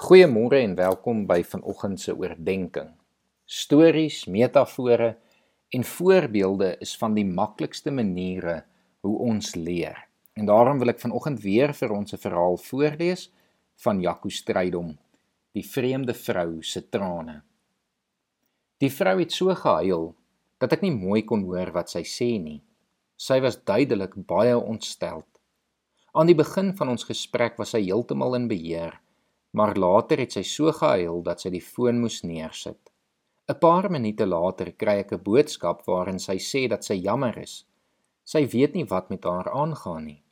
Goeiemôre en welkom by vanoggend se oordeenking. Stories, metafore en voorbeelde is van die maklikste maniere hoe ons leer. En daarom wil ek vanoggend weer vir ons 'n verhaal voorlees van Jaco Strydom, die vreemde vrou se trane. Die vrou het so gehuil dat ek nie mooi kon hoor wat sy sê nie. Sy was duidelik baie ontstel. Aan die begin van ons gesprek was sy heeltemal in beheer maar later het sy so gehuil dat sy die foon moes neersit. 'n Paar minute later kry ek 'n boodskap waarin sy sê dat sy jammer is. Sy weet nie wat met haar aangaan nie.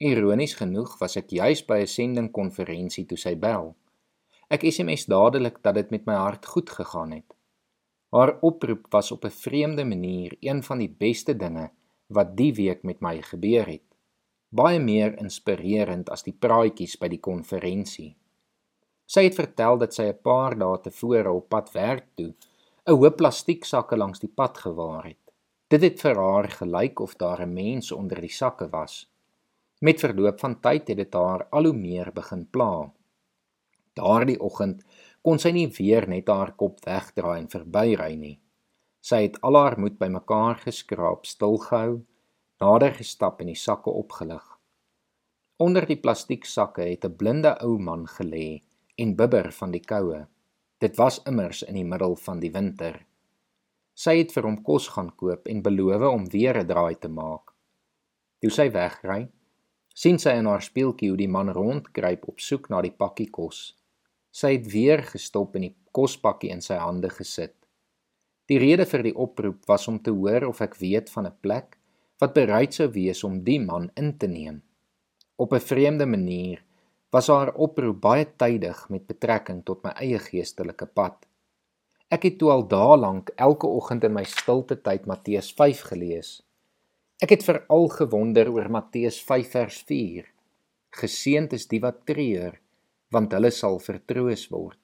Ironies genoeg was ek juis by 'n sendingkonferensie toe sy bel. Ek SMS dadelik dat dit met my hart goed gegaan het. Haar oproep was op 'n vreemde manier een van die beste dinge wat die week met my gebeur het. Baie meer inspirerend as die praatjies by die konferensie. Sy het vertel dat sy 'n paar dae tevore op pad werk toe 'n hoop plastieksakke langs die pad gewaar het. Dit het vir haar gelyk of daar 'n mens onder die sakke was. Met verloop van tyd het dit haar al hoe meer begin pla. Daardie oggend kon sy nie weer net haar kop wegdraai en verbyry nie. Sy het al haar moed bymekaar geskraap, stilgehou, nader gestap en die sakke opgelig. Onder die plastieksakke het 'n blinde ou man gelê en bibber van die koue. Dit was immers in die middel van die winter. Sy het vir hom kos gaan koop en beloof om weer 'n draai te maak. Toe sy wegry, sien sy in haar speeltjie hoe die man rondkruip op soek na die pakkie kos. Sy het weer gestop en die kospakkie in sy hande gesit. Die rede vir die oproep was om te hoor of ek weet van 'n plek wat bereid sou wees om die man in te neem. Op 'n vreemde manier was haar oproep baie tydig met betrekking tot my eie geestelike pad. Ek het toe al dae lank elke oggend in my stilte tyd Matteus 5 gelees. Ek het veral gewonder oor Matteus 5 vers 4. Geseënd is die wat treur, want hulle sal vertroos word.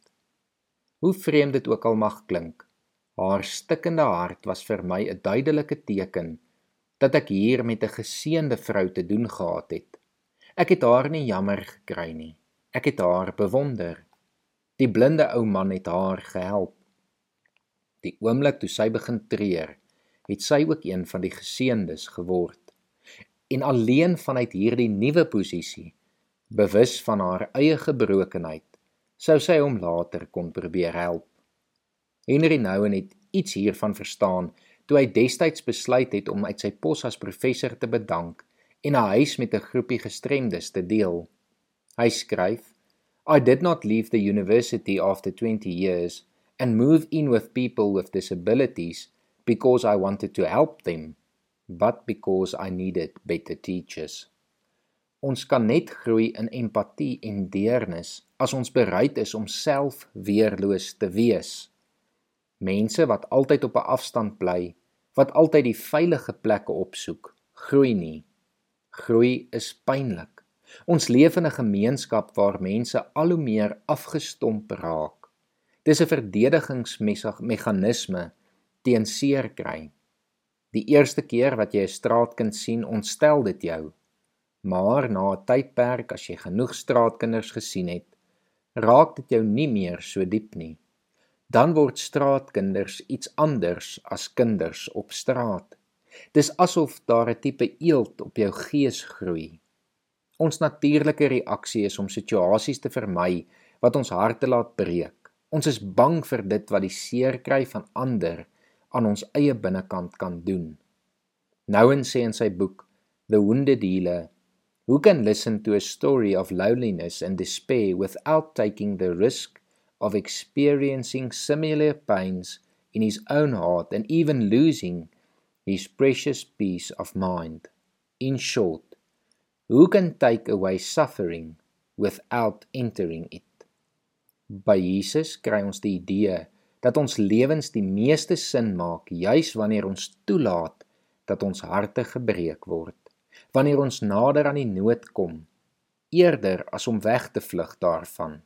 Hoe vreemd dit ook al mag klink, haar stikkende hart was vir my 'n duidelike teken dat ek hier met 'n geseënde vrou te doen gehad het. Ek het haar nie jammer gekry nie. Ek het haar bewonder. Die blinde ou man het haar gehelp. Die oomblik toe sy begin treur, het sy ook een van die geseëndes geword. En alleen vanuit hierdie nuwe posisie, bewus van haar eie gebrokenheid, sou sy hom later kon probeer help. Henry Nouwen het iets hiervan verstaan toe hy destyds besluit het om uit sy pos as professor te bedank en 'n huis met 'n groepie gestremdes te deel. Hy skryf: I did not leave the university after 20 years and move in with people with disabilities because I wanted to help them, but because I needed better teachers. Ons kan net groei in empatie en deernis as ons bereid is om self weerloos te wees. Mense wat altyd op 'n afstand bly, wat altyd die veilige plekke opsoek, groei nie. Groei is pynlik. Ons leef in 'n gemeenskap waar mense al hoe meer afgestomp raak. Dis 'n verdedigingsmeganisme teen seer kry. Die eerste keer wat jy 'n straatkind sien, ontstel dit jou. Maar na 'n tydperk as jy genoeg straatkinders gesien het, raak dit jou nie meer so diep nie. Dan word straatkinders iets anders as kinders op straat. Dis asof daar 'n tipe eelt op jou gees groei. Ons natuurlike reaksie is om situasies te vermy wat ons harte laat breek. Ons is bang vir dit wat die seer kry van ander aan ons eie binnekant kan doen. Nouwen sê in sy boek The Wounded Healer, who can listen to a story of loneliness and despair without taking the risk of experiencing similar pains in his own heart and even losing his precious peace of mind. In short, who can take away suffering without entering it? By Jesus kry ons die idee dat ons lewens die meeste sin maak juis wanneer ons toelaat dat ons harte gebreek word, wanneer ons nader aan die nood kom, eerder as om weg te vlug daarvan.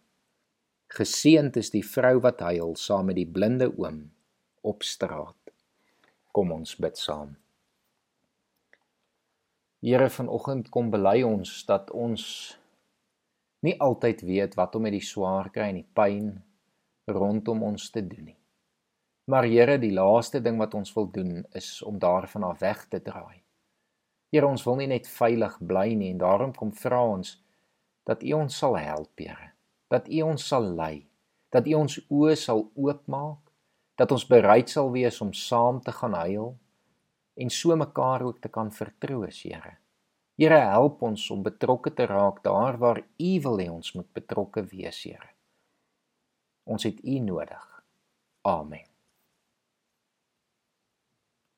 Geseënd is die vrou wat huil saam met die blinde oom op straat. Kom ons bid saam. Here vanoggend kom bely ons dat ons nie altyd weet wat om met die swaar kry en die pyn rondom ons te doen nie. Maar Here, die laaste ding wat ons wil doen is om daarvan af weg te draai. Here, ons wil nie net veilig bly nie en daarom kom vra ons dat U ons sal help, Here. Dat U ons sal lei, dat U ons oë sal oopmaak, dat ons bereid sal wees om saam te gaan huil en so mekaar ook te kan vertroos, Here. Here help ons om betrokke te raak daar waar U wil hê ons moet betrokke wees, Here. Ons het U nodig. Amen.